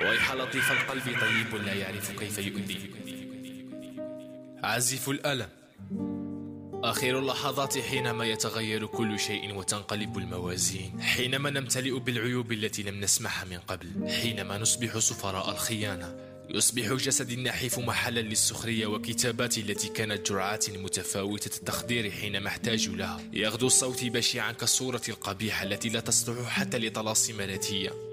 ويح لطيف القلب طيب لا يعرف كيف يؤذي. عازف الألم. آخر اللحظات حينما يتغير كل شيء وتنقلب الموازين. حينما نمتلئ بالعيوب التي لم نسمعها من قبل. حينما نصبح سفراء الخيانة. يصبح جسدي النحيف محلا للسخرية وكتابات التي كانت جرعات متفاوتة التخدير حينما احتاج لها. يغدو صوتي بشعا كالصورة القبيحة التي لا تصلح حتى لطلاسم راتية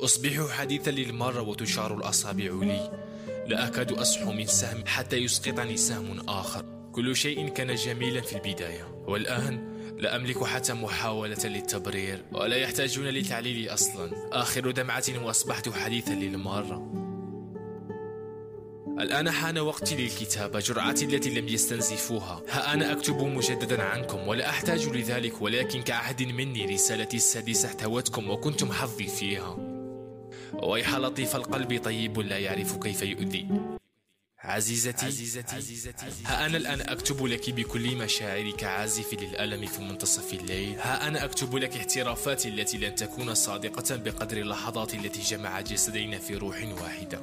أصبح حديثا للمرة وتشار الأصابع لي. لا أكاد أصحو من سهم حتى يسقطني سهم آخر. كل شيء كان جميلا في البداية. والآن لا أملك حتى محاولة للتبرير. ولا يحتاجون لتعليلي أصلا. آخر دمعة وأصبحت حديثا للمرة الآن حان وقتي للكتابة. جرعتي التي لم يستنزفوها. ها أنا أكتب مجددا عنكم ولا أحتاج لذلك. ولكن كعهد مني رسالتي السادسة احتوتكم وكنتم حظي فيها. ويح لطيف القلب طيب لا يعرف كيف يؤذي. عزيزتي, عزيزتي, عزيزتي. ها أنا الآن أكتب لك بكل مشاعري كعازف للألم في منتصف الليل. ها أنا أكتب لك احترافاتي التي لن تكون صادقة بقدر اللحظات التي جمع جسدين في روح واحدة.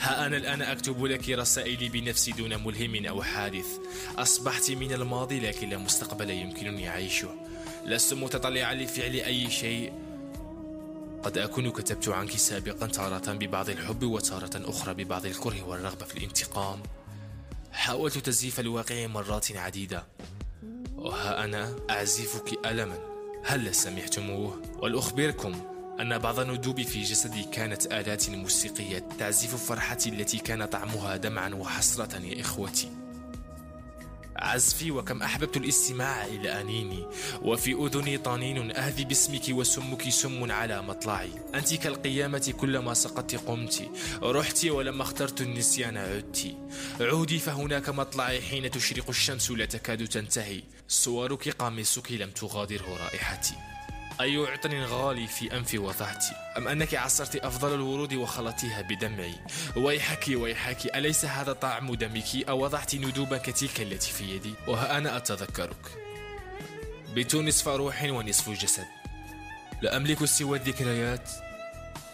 ها أنا الآن أكتب لك رسائلي بنفسي دون ملهم أو حادث. أصبحت من الماضي لكن لا مستقبل يمكنني عيشه. لست متطلعا لفعل أي شيء. قد أكون كتبت عنك سابقا تارة ببعض الحب وتارة أخرى ببعض الكره والرغبة في الانتقام. حاولت تزييف الواقع مرات عديدة. وها أنا أعزفك ألما. هل سمعتموه؟ ولأخبركم أن بعض الندوب في جسدي كانت آلات موسيقية تعزف فرحتي التي كان طعمها دمعا وحسرة يا إخوتي. عزفي وكم أحببت الاستماع إلى أنيني. وفي أذني طنين أهذي باسمك وسمك سم على مطلعي. أنت كالقيامة كلما سقطت قمت. رحت ولما اخترت النسيان عدت. عودي فهناك مطلعي حين تشرق الشمس لا تكاد تنتهي. صورك قميصك لم تغادره رائحتي. أي عطر غالي في أنفي وضعتي؟ أم أنك عصرت أفضل الورود وخلطتها بدمعي؟ ويحك ويحك أليس هذا طعم دمك؟ أو وضعت ندوبا كتلك التي في يدي؟ وها أنا أتذكرك. بت نصف روح ونصف جسد. لا أملك سوى الذكريات.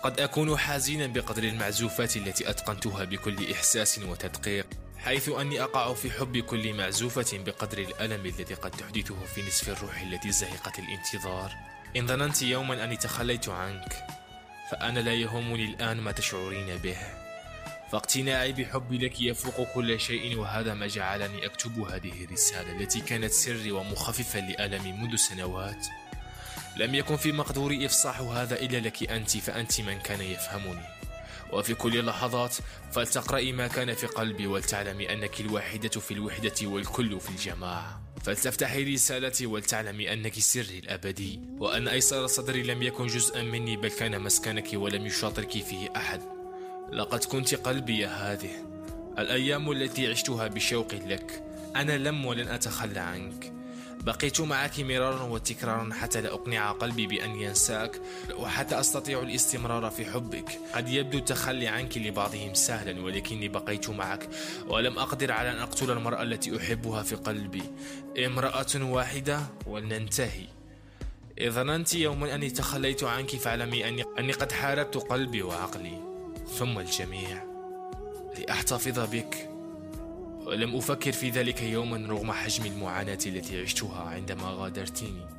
قد أكون حزينا بقدر المعزوفات التي أتقنتها بكل إحساس وتدقيق حيث أني أقع في حب كل معزوفة بقدر الألم الذي قد تحدثه في نصف الروح التي زهقت الانتظار. إن ظننت يوما أني تخليت عنك فأنا لا يهمني الآن ما تشعرين به. فاقتناعي بحبي لك يفوق كل شيء وهذا ما جعلني أكتب هذه الرسالة التي كانت سري ومخففة لألمي منذ سنوات. لم يكن في مقدوري إفصاح هذا إلا لك أنت فأنت من كان يفهمني. وفي كل اللحظات فلتقرأي ما كان في قلبي ولتعلمي أنك الواحدة في الوحدة والكل في الجماعة. فلتفتحي رسالتي ولتعلمي أنك سري الأبدي وأن أيسر صدري لم يكن جزءا مني بل كان مسكنك ولم يشاطرك فيه أحد. لقد كنت قلبي هذه الأيام التي عشتها بشوق لك أنا لم ولن أتخلى عنك. بقيت معك مرارا وتكرارا حتى لا أقنع قلبي بأن ينساك وحتى أستطيع الاستمرار في حبك. قد يبدو التخلي عنك لبعضهم سهلا ولكني بقيت معك ولم أقدر على أن أقتل المرأة التي أحبها في قلبي. امرأة واحدة ولننتهي. إذا ظننت يوما أني تخليت عنك فاعلمي أني, أني قد حاربت قلبي وعقلي. ثم الجميع لأحتفظ بك. ولم أفكر في ذلك يوما رغم حجم المعاناة التي عشتها عندما غادرتيني